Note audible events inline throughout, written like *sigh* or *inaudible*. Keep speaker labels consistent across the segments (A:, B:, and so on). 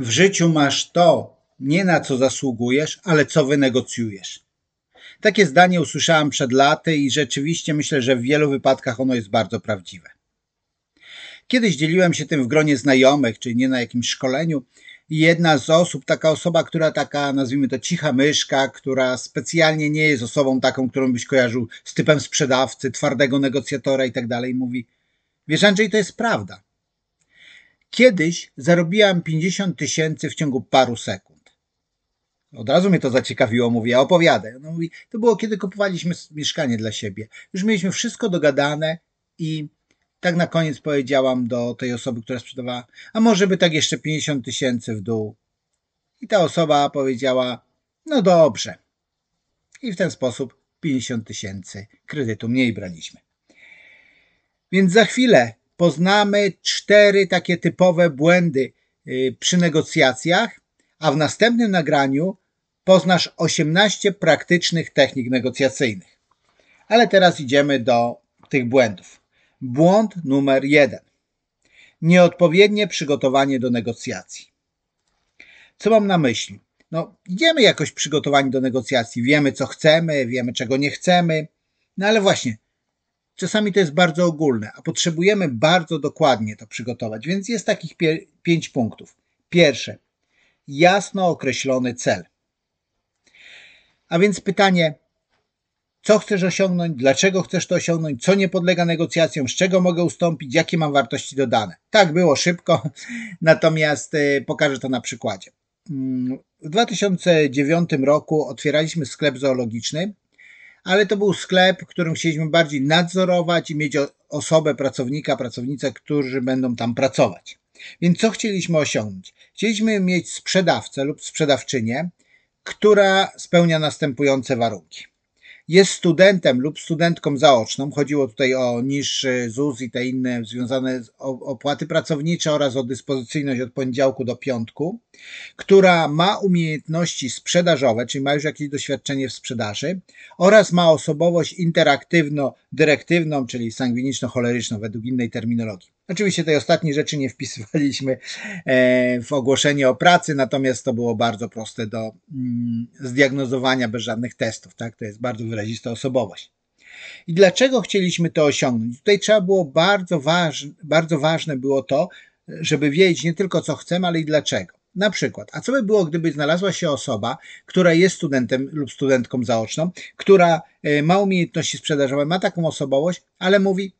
A: W życiu masz to, nie na co zasługujesz, ale co wynegocjujesz. Takie zdanie usłyszałam przed laty i rzeczywiście myślę, że w wielu wypadkach ono jest bardzo prawdziwe. Kiedyś dzieliłem się tym w gronie znajomych, czyli nie na jakimś szkoleniu, i jedna z osób, taka osoba, która taka, nazwijmy to cicha myszka, która specjalnie nie jest osobą taką, którą byś kojarzył z typem sprzedawcy, twardego negocjatora i tak dalej, mówi, wiesz Andrzej, to jest prawda. Kiedyś zarobiłam 50 tysięcy w ciągu paru sekund. Od razu mnie to zaciekawiło, mówię, opowiadę. No mówi, to było kiedy kupowaliśmy mieszkanie dla siebie. Już mieliśmy wszystko dogadane i tak na koniec powiedziałam do tej osoby, która sprzedawała, a może by tak jeszcze 50 tysięcy w dół. I ta osoba powiedziała, no dobrze. I w ten sposób 50 tysięcy kredytu mniej braliśmy. Więc za chwilę poznamy cztery takie typowe błędy y, przy negocjacjach, a w następnym nagraniu poznasz 18 praktycznych technik negocjacyjnych. Ale teraz idziemy do tych błędów. Błąd numer jeden. Nieodpowiednie przygotowanie do negocjacji. Co mam na myśli? No, idziemy jakoś przygotowani do negocjacji, wiemy co chcemy, wiemy czego nie chcemy, no ale właśnie, czasami to jest bardzo ogólne, a potrzebujemy bardzo dokładnie to przygotować, więc jest takich pięć punktów. Pierwsze, jasno określony cel. A więc pytanie, co chcesz osiągnąć, dlaczego chcesz to osiągnąć, co nie podlega negocjacjom, z czego mogę ustąpić, jakie mam wartości dodane. Tak, było szybko, *laughs* natomiast y, pokażę to na przykładzie. Mm, w 2009 roku otwieraliśmy sklep zoologiczny, ale to był sklep, którym chcieliśmy bardziej nadzorować i mieć osobę, pracownika, pracownicę, którzy będą tam pracować. Więc co chcieliśmy osiągnąć? Chcieliśmy mieć sprzedawcę lub sprzedawczynię, która spełnia następujące warunki jest studentem lub studentką zaoczną, chodziło tutaj o niższy ZUS i te inne związane z opłaty pracownicze oraz o dyspozycyjność od poniedziałku do piątku, która ma umiejętności sprzedażowe, czyli ma już jakieś doświadczenie w sprzedaży oraz ma osobowość interaktywno-dyrektywną, czyli sangwiniczno-choleryczną według innej terminologii. Oczywiście tej ostatniej rzeczy nie wpisywaliśmy e, w ogłoszenie o pracy, natomiast to było bardzo proste do mm, zdiagnozowania bez żadnych testów. Tak? To jest bardzo wyrazista osobowość. I dlaczego chcieliśmy to osiągnąć? Tutaj trzeba było bardzo ważne, bardzo ważne było to, żeby wiedzieć nie tylko co chcemy, ale i dlaczego. Na przykład, a co by było, gdyby znalazła się osoba, która jest studentem lub studentką zaoczną, która e, ma umiejętności sprzedażowe, ma taką osobowość, ale mówi,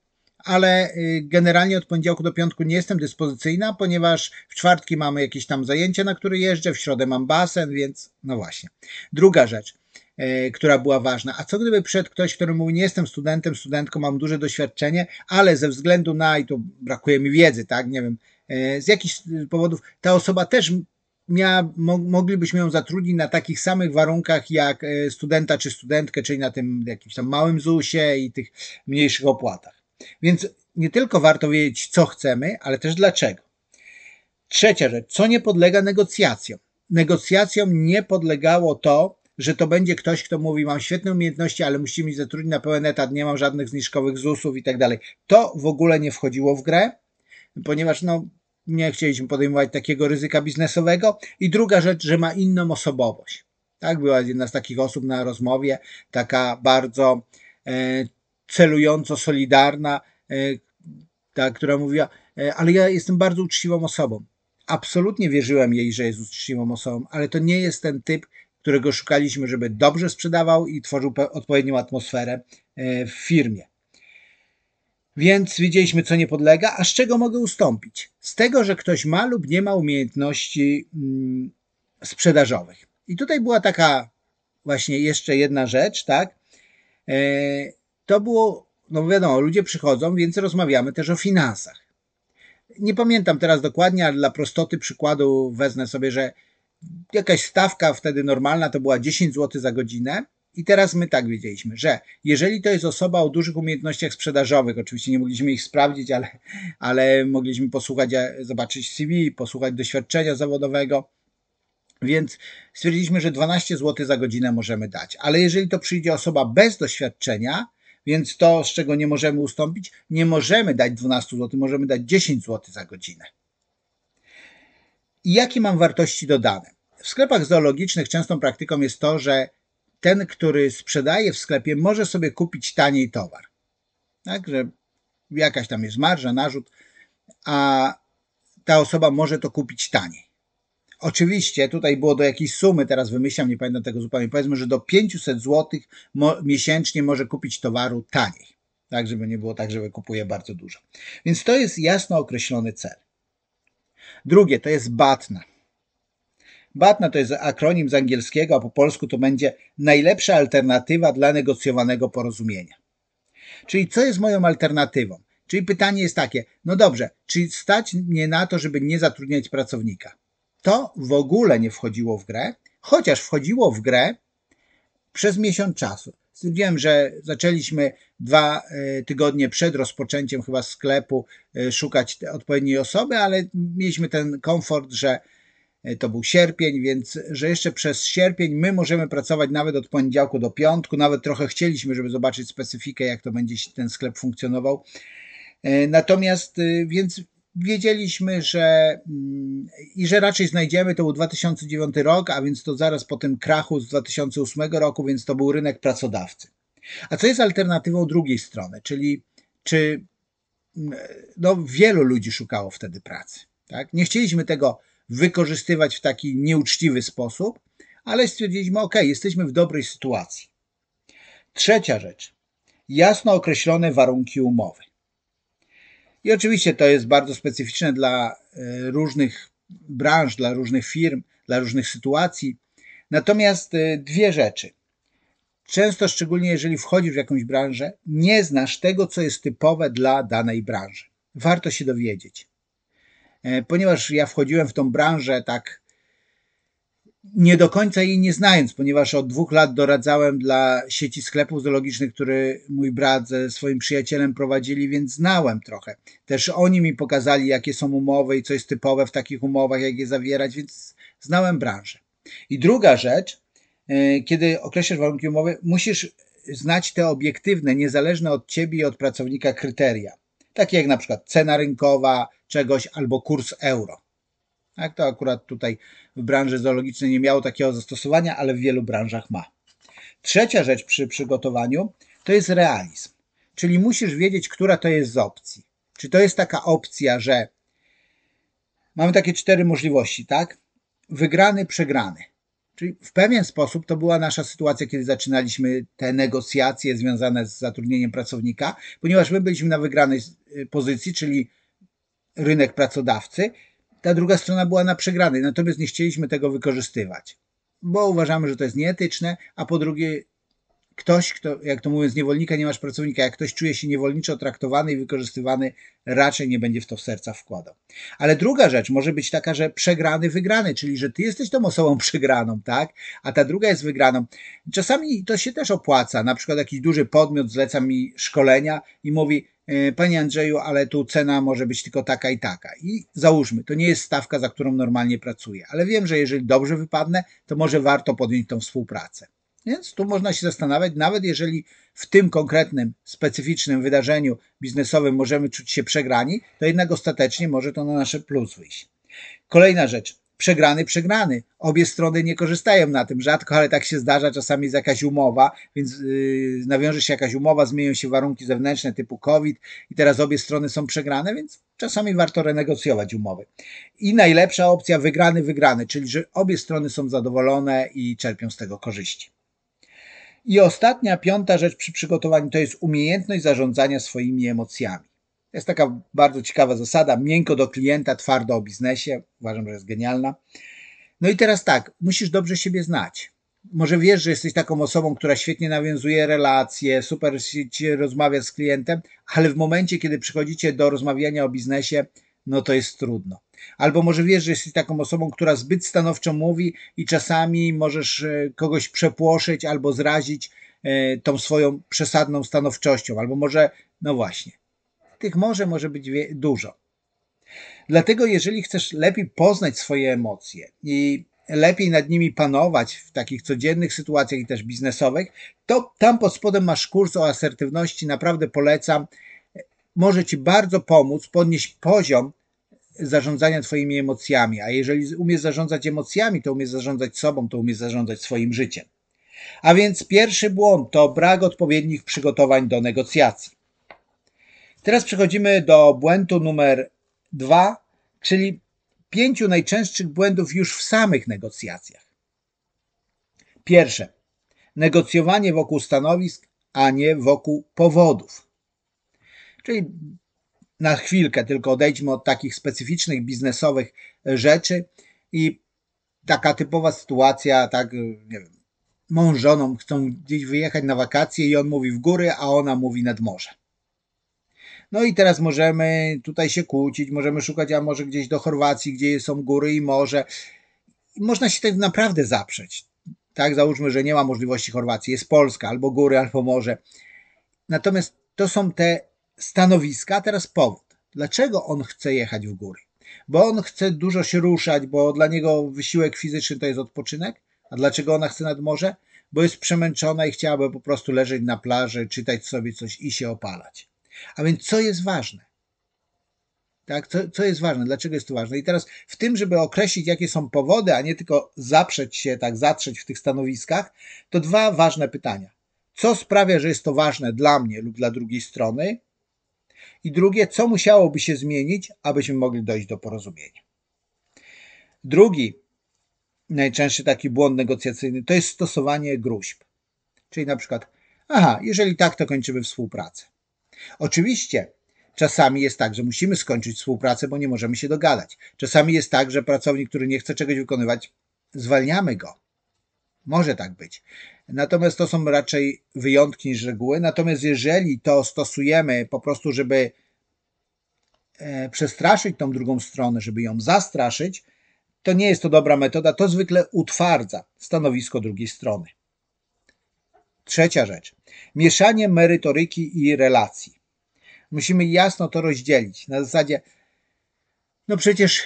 A: ale y, generalnie od poniedziałku do piątku nie jestem dyspozycyjna, ponieważ w czwartki mamy jakieś tam zajęcia, na które jeżdżę, w środę mam basen, więc no właśnie. Druga rzecz, y, która była ważna. A co gdyby przed ktoś, który mówi, nie jestem studentem, studentką, mam duże doświadczenie, ale ze względu na, i tu brakuje mi wiedzy, tak, nie wiem, y, z jakichś powodów, ta osoba też miała, moglibyśmy ją zatrudnić na takich samych warunkach jak studenta czy studentkę, czyli na tym jakimś tam małym ZUS-ie i tych mniejszych opłatach. Więc nie tylko warto wiedzieć, co chcemy, ale też dlaczego. Trzecia rzecz, co nie podlega negocjacjom. Negocjacjom nie podlegało to, że to będzie ktoś, kto mówi, mam świetne umiejętności, ale musimy mi zatrudnić na pełen etat, nie mam żadnych zniżkowych ZUS-ów i tak dalej. To w ogóle nie wchodziło w grę, ponieważ no, nie chcieliśmy podejmować takiego ryzyka biznesowego. I druga rzecz, że ma inną osobowość. Tak, była jedna z takich osób na rozmowie, taka bardzo e, celująco solidarna, e, ta, która mówiła, e, ale ja jestem bardzo uczciwą osobą. Absolutnie wierzyłem jej, że jest uczciwą osobą, ale to nie jest ten typ, którego szukaliśmy, żeby dobrze sprzedawał i tworzył odpowiednią atmosferę e, w firmie. Więc widzieliśmy, co nie podlega, a z czego mogę ustąpić? Z tego, że ktoś ma lub nie ma umiejętności mm, sprzedażowych. I tutaj była taka właśnie jeszcze jedna rzecz, tak? To było, no wiadomo, ludzie przychodzą, więc rozmawiamy też o finansach. Nie pamiętam teraz dokładnie, ale dla prostoty przykładu wezmę sobie, że jakaś stawka wtedy normalna to była 10 zł za godzinę. I teraz my tak wiedzieliśmy, że jeżeli to jest osoba o dużych umiejętnościach sprzedażowych, oczywiście nie mogliśmy ich sprawdzić, ale, ale mogliśmy posłuchać, zobaczyć CV, posłuchać doświadczenia zawodowego, więc stwierdziliśmy, że 12 zł za godzinę możemy dać. Ale jeżeli to przyjdzie osoba bez doświadczenia, więc to, z czego nie możemy ustąpić, nie możemy dać 12 zł, możemy dać 10 zł za godzinę. I jakie mam wartości dodane? W sklepach zoologicznych częstą praktyką jest to, że ten, który sprzedaje w sklepie, może sobie kupić taniej towar. Tak, że jakaś tam jest marża, narzut, a ta osoba może to kupić taniej. Oczywiście tutaj było do jakiejś sumy, teraz wymyślam, nie pamiętam tego zupełnie, powiedzmy, że do 500 zł miesięcznie może kupić towaru taniej. Tak, żeby nie było tak, że wykupuje bardzo dużo. Więc to jest jasno określony cel. Drugie to jest BATNA. BATNA to jest akronim z angielskiego, a po polsku to będzie najlepsza alternatywa dla negocjowanego porozumienia. Czyli co jest moją alternatywą? Czyli pytanie jest takie, no dobrze, czy stać mnie na to, żeby nie zatrudniać pracownika? To w ogóle nie wchodziło w grę, chociaż wchodziło w grę przez miesiąc czasu. Stwierdziłem, że zaczęliśmy dwa e, tygodnie przed rozpoczęciem chyba sklepu e, szukać odpowiedniej osoby, ale mieliśmy ten komfort, że e, to był sierpień, więc że jeszcze przez sierpień my możemy pracować nawet od poniedziałku do piątku, nawet trochę chcieliśmy, żeby zobaczyć specyfikę, jak to będzie ten sklep funkcjonował. Natomiast więc wiedzieliśmy, że mm, i że raczej znajdziemy, to był 2009 rok, a więc to zaraz po tym krachu z 2008 roku, więc to był rynek pracodawcy. A co jest alternatywą drugiej strony, czyli czy mm, no, wielu ludzi szukało wtedy pracy. Tak? Nie chcieliśmy tego wykorzystywać w taki nieuczciwy sposób, ale stwierdziliśmy, ok, jesteśmy w dobrej sytuacji. Trzecia rzecz. Jasno określone warunki umowy. I oczywiście to jest bardzo specyficzne dla e, różnych branż, dla różnych firm, dla różnych sytuacji. Natomiast e, dwie rzeczy. Często, szczególnie jeżeli wchodzisz w jakąś branżę, nie znasz tego, co jest typowe dla danej branży. Warto się dowiedzieć. E, ponieważ ja wchodziłem w tą branżę tak nie do końca jej nie znając, ponieważ od dwóch lat doradzałem dla sieci sklepów zoologicznych, który mój brat ze swoim przyjacielem prowadzili, więc znałem trochę. Też oni mi pokazali, jakie są umowy i co jest typowe w takich umowach, jak je zawierać, więc znałem branżę. I druga rzecz, e, kiedy określasz warunki umowy, musisz znać te obiektywne, niezależne od ciebie i od pracownika kryteria. Takie jak na przykład cena rynkowa czegoś albo kurs euro. Tak, to akurat tutaj w branży zoologicznej nie miało takiego zastosowania, ale w wielu branżach ma. Trzecia rzecz przy przygotowaniu to jest realizm. Czyli musisz wiedzieć, która to jest z opcji. Czy to jest taka opcja, że mamy takie cztery możliwości, tak? Wygrany, przegrany. Czyli w pewien sposób to była nasza sytuacja, kiedy zaczynaliśmy te negocjacje związane z zatrudnieniem pracownika, ponieważ my byliśmy na wygranej pozycji, czyli rynek pracodawcy ta druga strona była na przegranej, natomiast nie chcieliśmy tego wykorzystywać, bo uważamy, że to jest nieetyczne, a po drugie ktoś, kto, jak to mówią, z niewolnika nie masz pracownika, jak ktoś czuje się niewolniczo traktowany i wykorzystywany, raczej nie będzie w to serca wkładał. Ale druga rzecz może być taka, że przegrany, wygrany, czyli że ty jesteś tą osobą *laughs* przegraną, tak? A ta druga jest wygraną. Czasami to się też opłaca. Na przykład jakiś duży podmiot zleca mi szkolenia i mówi, panie Andrzeju, ale tu cena może być tylko taka i taka. I załóżmy, to nie jest stawka, za którą normalnie pracuję, ale wiem, że jeżeli dobrze wypadnę, to może warto podjąć tą współpracę. Więc tu można się zastanawiać, nawet jeżeli w tym konkretnym, specyficznym wydarzeniu biznesowym możemy czuć się przegrani, to jednak ostatecznie może to na nasze plus wyjść. Kolejna rzecz przegrany, przegrany. Obie strony nie korzystają na tym. Rzadko, ale tak się zdarza. Czasami jest jakaś umowa, więc yy, nawiąże się jakaś umowa, zmienią się warunki zewnętrzne typu COVID i teraz obie strony są przegrane, więc czasami warto renegocjować umowy. I najlepsza opcja wygrany, wygrany, czyli że obie strony są zadowolone i czerpią z tego korzyści. I ostatnia, piąta rzecz przy przygotowaniu to jest umiejętność zarządzania swoimi emocjami jest taka bardzo ciekawa zasada, miękko do klienta, twardo o biznesie. Uważam, że jest genialna. No i teraz tak, musisz dobrze siebie znać. Może wiesz, że jesteś taką osobą, która świetnie nawiązuje relacje, super się rozmawia z klientem, ale w momencie, kiedy przychodzicie do rozmawiania o biznesie, no to jest trudno. Albo może wiesz, że jesteś taką osobą, która zbyt stanowczo mówi i czasami możesz e, kogoś przepłoszyć albo zrazić e, tą swoją przesadną stanowczością, albo może, no właśnie, tych może może być dużo. Dlatego, jeżeli chcesz lepiej poznać swoje emocje i lepiej nad nimi panować w takich codziennych sytuacjach i też biznesowych, to tam pod spodem masz kurs o asertywności. Naprawdę polecam. Może Ci bardzo pomóc podnieść poziom zarządzania twoimi emocjami, a jeżeli umiesz zarządzać emocjami, to umiesz zarządzać sobą, to umiesz zarządzać swoim życiem. A więc pierwszy błąd to brak odpowiednich przygotowań do negocjacji. Teraz przechodzimy do błędu numer dwa, czyli pięciu najczęstszych błędów już w samych negocjacjach. Pierwsze. Negocjowanie wokół stanowisk, a nie wokół powodów. Czyli na chwilkę tylko odejdźmy od takich specyficznych biznesowych rzeczy i taka typowa sytuacja, tak, nie wiem, mąż żoną chcą gdzieś wyjechać na wakacje i on mówi w góry, a ona mówi nad morze. No i teraz możemy tutaj się kłócić, możemy szukać, a może gdzieś do Chorwacji, gdzie są góry i morze. Można się tak naprawdę zaprzeć. Tak, załóżmy, że nie ma możliwości Chorwacji, jest Polska, albo góry, albo morze. Natomiast to są te stanowiska, teraz powód. Dlaczego on chce jechać w góry? Bo on chce dużo się ruszać, bo dla niego wysiłek fizyczny to jest odpoczynek? A dlaczego ona chce nad morze? Bo jest przemęczona i chciałaby po prostu leżeć na plaży, czytać sobie coś i się opalać. A więc co jest ważne? Tak, co, co jest ważne? Dlaczego jest to ważne? I teraz w tym, żeby określić, jakie są powody, a nie tylko zaprzeć się, tak, zatrzeć w tych stanowiskach, to dwa ważne pytania. Co sprawia, że jest to ważne dla mnie lub dla drugiej strony? I drugie, co musiałoby się zmienić, abyśmy mogli dojść do porozumienia? Drugi, najczęstszy taki błąd negocjacyjny, to jest stosowanie gruźb. Czyli na przykład, aha, jeżeli tak, to kończymy współpracę. Oczywiście czasami jest tak, że musimy skończyć współpracę, bo nie możemy się dogadać. Czasami jest tak, że pracownik, który nie chce czegoś wykonywać, zwalniamy go. Może tak być. Natomiast to są raczej wyjątki niż reguły. Natomiast jeżeli to stosujemy po prostu, żeby e, przestraszyć tą drugą stronę, żeby ją zastraszyć, to nie jest to dobra metoda. To zwykle utwardza stanowisko drugiej strony. Trzecia rzecz. Mieszanie merytoryki i relacji. Musimy jasno to rozdzielić. Na zasadzie, no przecież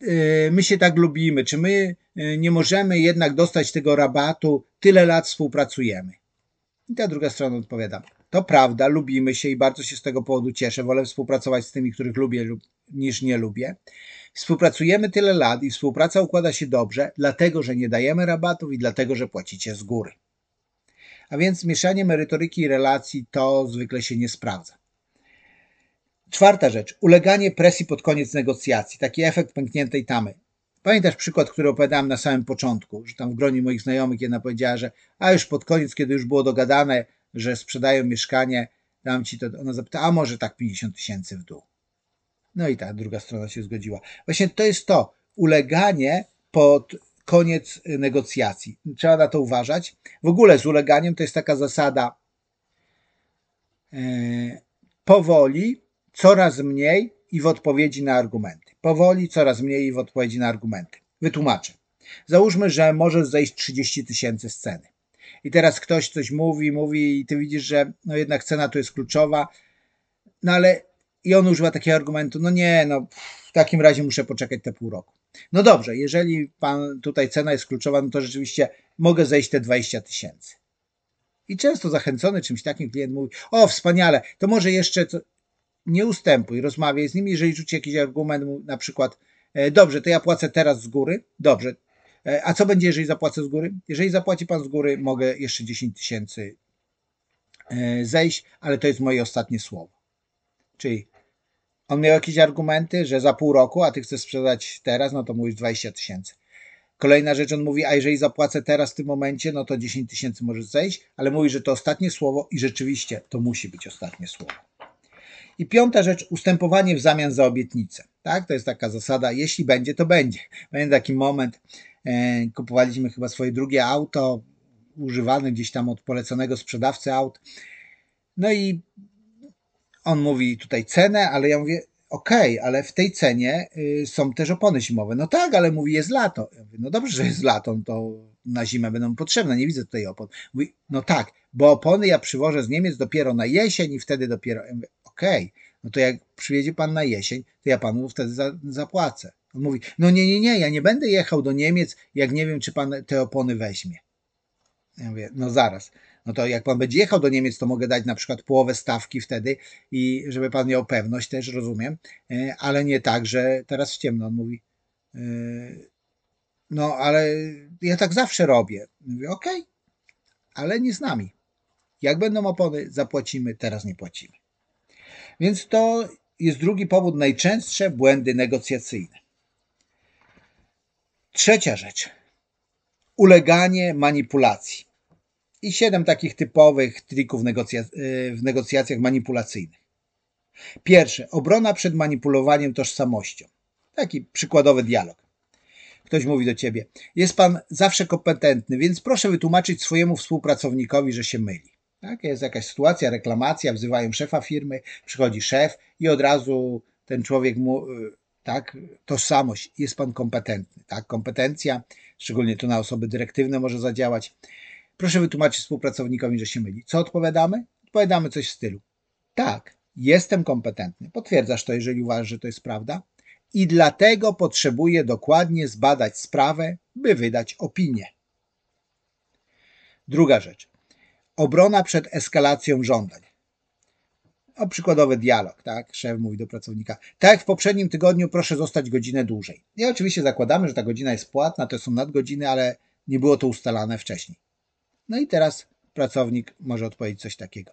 A: yy, my się tak lubimy, czy my yy, nie możemy jednak dostać tego rabatu, tyle lat współpracujemy. I ta druga strona odpowiada, to prawda, lubimy się i bardzo się z tego powodu cieszę, wolę współpracować z tymi, których lubię lub, niż nie lubię. Współpracujemy tyle lat i współpraca układa się dobrze, dlatego że nie dajemy rabatów i dlatego, że płacicie z góry. A więc mieszanie merytoryki i relacji to zwykle się nie sprawdza. Czwarta rzecz. Uleganie presji pod koniec negocjacji. Taki efekt pękniętej tamy. Pamiętasz przykład, który opowiadałem na samym początku, że tam w gronie moich znajomych jedna powiedziała, że a już pod koniec, kiedy już było dogadane, że sprzedają mieszkanie, dam ci to, ona zapyta, a może tak 50 tysięcy w dół. No i ta druga strona się zgodziła. Właśnie to jest to, uleganie pod koniec y, negocjacji. Trzeba na to uważać. W ogóle z uleganiem to jest taka zasada e, powoli, coraz mniej i w odpowiedzi na argumenty. Powoli, coraz mniej i w odpowiedzi na argumenty. Wytłumaczę. Załóżmy, że możesz zejść 30 tysięcy z ceny. I teraz ktoś coś mówi, mówi i ty widzisz, że no jednak cena tu jest kluczowa, no ale i on używa takiego argumentu, no nie, no w takim razie muszę poczekać te pół roku. No dobrze, jeżeli pan tutaj cena jest kluczowa, no to rzeczywiście mogę zejść te 20 tysięcy. I często zachęcony czymś takim klient mówi, o wspaniale, to może jeszcze co... nie ustępuj, rozmawiaj z nim, jeżeli rzuci jakiś argument, na przykład, e, dobrze, to ja płacę teraz z góry, dobrze, e, a co będzie, jeżeli zapłacę z góry? Jeżeli zapłaci pan z góry, mogę jeszcze 10 tysięcy e, zejść, ale to jest moje ostatnie słowo. Czyli on miał jakieś argumenty, że za pół roku, a ty chcesz sprzedać teraz, no to mówisz 20 tysięcy. Kolejna rzecz, on mówi, a jeżeli zapłacę teraz w tym momencie, no to 10 tysięcy może zejść, ale mówi, że to ostatnie słowo i rzeczywiście to musi być ostatnie słowo. I piąta rzecz, ustępowanie w zamian za obietnicę. Tak, to jest taka zasada, jeśli będzie, to będzie. Pamiętam taki moment, e, kupowaliśmy chyba swoje drugie auto, używane gdzieś tam od poleconego sprzedawcy aut. No i on mówi tutaj cenę, ale ja mówię, okej, okay, ale w tej cenie y, są też opony zimowe. No tak, ale mówi, jest lato. Ja mówię, no dobrze, że jest lato, to na zimę będą potrzebne, nie widzę tutaj opon. Mówi, no tak, bo opony ja przywożę z Niemiec dopiero na jesień i wtedy dopiero. Ja okej, okay, no to jak przyjedzie pan na jesień, to ja panu wtedy za, zapłacę. On mówi, no nie, nie, nie, ja nie będę jechał do Niemiec, jak nie wiem, czy pan te opony weźmie. Ja mówię, no zaraz. No to jak pan będzie jechał do Niemiec, to mogę dać na przykład połowę stawki wtedy i żeby pan miał pewność też, rozumiem, e, ale nie tak, że teraz w ciemno. On mówi, e, no ale ja tak zawsze robię. Mówię, okej, okay, ale nie z nami. Jak będą opony, zapłacimy, teraz nie płacimy. Więc to jest drugi powód, najczęstsze błędy negocjacyjne. Trzecia rzecz. Uleganie manipulacji. I siedem takich typowych trików negocja w negocjacjach manipulacyjnych. Pierwsze, obrona przed manipulowaniem tożsamością. Taki przykładowy dialog. Ktoś mówi do ciebie: Jest pan zawsze kompetentny, więc proszę wytłumaczyć swojemu współpracownikowi, że się myli. Tak? Jest jakaś sytuacja, reklamacja, wzywają szefa firmy, przychodzi szef i od razu ten człowiek mu, y, tak, tożsamość, jest pan kompetentny, tak, kompetencja, szczególnie to na osoby dyrektywne może zadziałać. Proszę wytłumaczyć współpracownikowi, że się myli. Co odpowiadamy? Odpowiadamy coś w stylu. Tak, jestem kompetentny. Potwierdzasz to, jeżeli uważasz, że to jest prawda. I dlatego potrzebuję dokładnie zbadać sprawę, by wydać opinię. Druga rzecz. Obrona przed eskalacją żądań. O przykładowy dialog, tak? Szef mówi do pracownika. Tak jak w poprzednim tygodniu, proszę zostać godzinę dłużej. I oczywiście zakładamy, że ta godzina jest płatna, to są nadgodziny, ale nie było to ustalane wcześniej. No i teraz pracownik może odpowiedzieć coś takiego.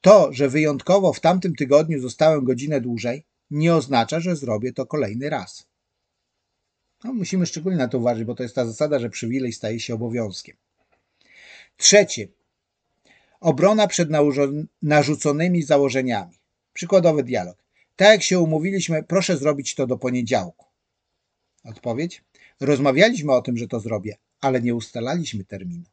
A: To, że wyjątkowo w tamtym tygodniu zostałem godzinę dłużej, nie oznacza, że zrobię to kolejny raz. No, musimy szczególnie na to uważać, bo to jest ta zasada, że przywilej staje się obowiązkiem. Trzecie, Obrona przed narzuconymi założeniami. Przykładowy dialog. Tak jak się umówiliśmy, proszę zrobić to do poniedziałku. Odpowiedź. Rozmawialiśmy o tym, że to zrobię, ale nie ustalaliśmy terminu.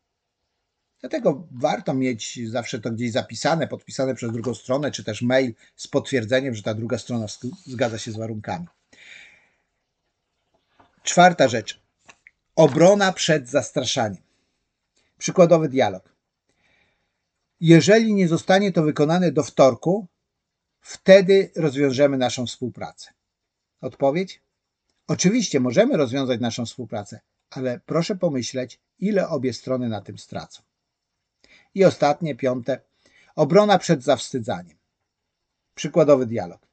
A: Dlatego warto mieć zawsze to gdzieś zapisane, podpisane przez drugą stronę, czy też mail z potwierdzeniem, że ta druga strona zgadza się z warunkami. Czwarta rzecz. Obrona przed zastraszaniem. Przykładowy dialog. Jeżeli nie zostanie to wykonane do wtorku, wtedy rozwiążemy naszą współpracę. Odpowiedź? Oczywiście możemy rozwiązać naszą współpracę, ale proszę pomyśleć, ile obie strony na tym stracą. I ostatnie, piąte, obrona przed zawstydzaniem. Przykładowy dialog.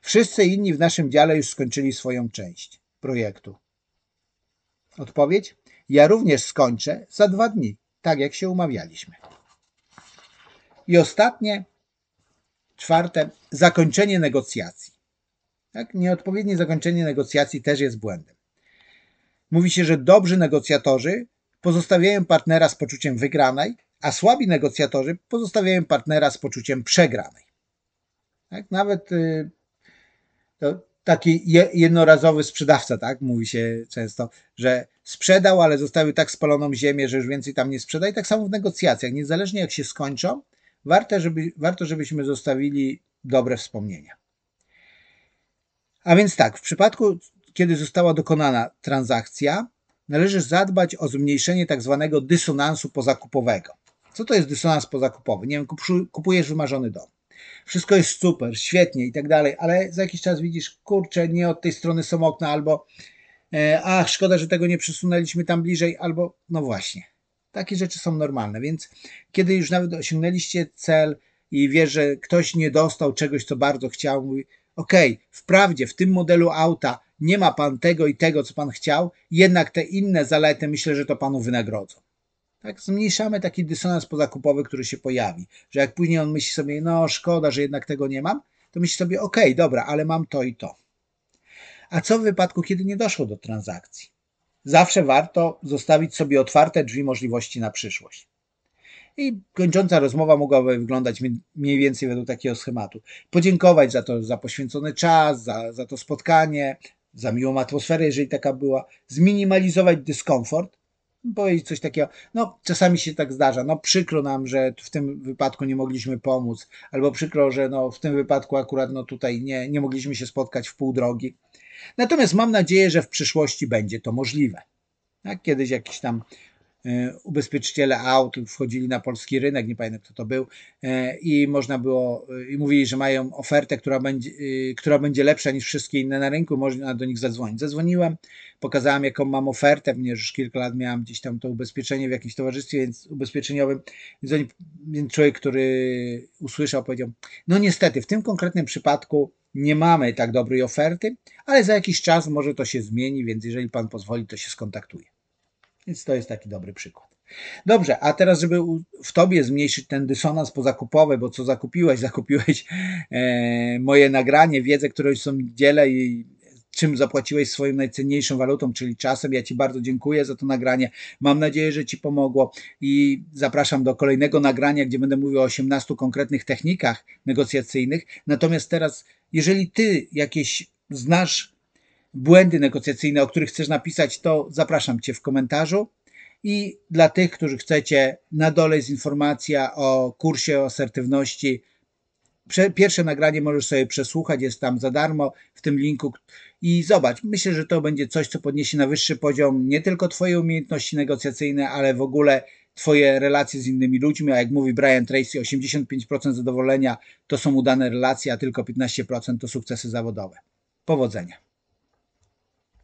A: Wszyscy inni w naszym dziale już skończyli swoją część projektu. Odpowiedź? Ja również skończę za dwa dni, tak jak się umawialiśmy. I ostatnie, czwarte, zakończenie negocjacji. Tak? Nieodpowiednie zakończenie negocjacji też jest błędem. Mówi się, że dobrzy negocjatorzy pozostawiają partnera z poczuciem wygranej, a słabi negocjatorzy pozostawiają partnera z poczuciem przegranej. Tak? Nawet y, taki jednorazowy sprzedawca, tak? Mówi się często, że sprzedał, ale zostawił tak spaloną ziemię, że już więcej tam nie sprzeda. I tak samo w negocjacjach, niezależnie jak się skończą, warto, żeby, warto żebyśmy zostawili dobre wspomnienia. A więc tak, w przypadku, kiedy została dokonana transakcja, należy zadbać o zmniejszenie tak zwanego dysonansu pozakupowego. Co to jest dysonans pozakupowy? Nie wiem, kupujesz wymarzony dom. Wszystko jest super, świetnie i tak dalej, ale za jakiś czas widzisz, kurczę, nie od tej strony są okna, albo e, ach, szkoda, że tego nie przesunęliśmy tam bliżej, albo no właśnie. Takie rzeczy są normalne, więc kiedy już nawet osiągnęliście cel i wie, że ktoś nie dostał czegoś, co bardzo chciał, mówi, okej, okay, wprawdzie w tym modelu auta nie ma pan tego i tego, co pan chciał, jednak te inne zalety myślę, że to panu wynagrodzą. Tak, zmniejszamy taki dysonans pozakupowy, który się pojawi, że jak później on myśli sobie, no szkoda, że jednak tego nie mam, to myśli sobie, okej, dobra, ale mam to i to. A co w wypadku, kiedy nie doszło do transakcji? zawsze warto zostawić sobie otwarte drzwi możliwości na przyszłość. I kończąca rozmowa mogłaby wyglądać mniej więcej według takiego schematu. Podziękować za to, za poświęcony czas, za, za to spotkanie, za miłą atmosferę, jeżeli taka była, zminimalizować dyskomfort, powiedzieć coś takiego, no czasami się tak zdarza, no przykro nam, że w tym wypadku nie mogliśmy pomóc, albo przykro, że no w tym wypadku akurat no tutaj nie, nie mogliśmy się spotkać w pół drogi. Natomiast mam nadzieję, że w przyszłości będzie to możliwe. Tak? Kiedyś jakiś tam ubezpieczyciele aut wchodzili na polski rynek, nie pamiętam kto to był, e, i można było, i mówili, że mają ofertę, która będzie, która będzie lepsza niż wszystkie inne na rynku, można do nich zadzwonić. Zadzwoniłem, pokazałem jaką mam ofertę, ponieważ już kilka lat miałem gdzieś tam to ubezpieczenie w jakimś towarzystwie więc ubezpieczeniowym, więc, oni, więc człowiek, który usłyszał, powiedział, no niestety, w tym konkretnym przypadku nie mamy tak dobrej oferty, ale za jakiś czas może to się zmieni, więc jeżeli Pan pozwoli, to się skontaktuje. Więc to jest taki dobry przykład. Dobrze, a teraz, żeby w Tobie zmniejszyć ten dysonans pozakupowy, bo co zakupiłeś? *laughs* Zakupiłeś e, moje nagranie, wiedzę, którą są dzielę i czym zapłaciłeś swoją najcenniejszą walutą, czyli czasem. Ja Ci bardzo dziękuję za to nagranie. Mam nadzieję, że Ci pomogło i zapraszam do kolejnego nagrania, gdzie będę mówił o 18 konkretnych technikach negocjacyjnych. Natomiast teraz, jeżeli Ty jakieś znasz błędy negocjacyjne, o których chcesz napisać, to zapraszam Cię w komentarzu. I dla tych, którzy chcecie, na dole jest informacja o kursie asertywności Pierwsze nagranie możesz sobie przesłuchać, jest tam za darmo w tym linku i zobacz, myślę, że to będzie coś, co podniesie na wyższy poziom nie tylko Twoje umiejętności negocjacyjne, ale w ogóle Twoje relacje z innymi ludźmi, a jak mówi Brian Tracy, 85% zadowolenia to są udane relacje, a tylko 15% to sukcesy zawodowe. Powodzenia.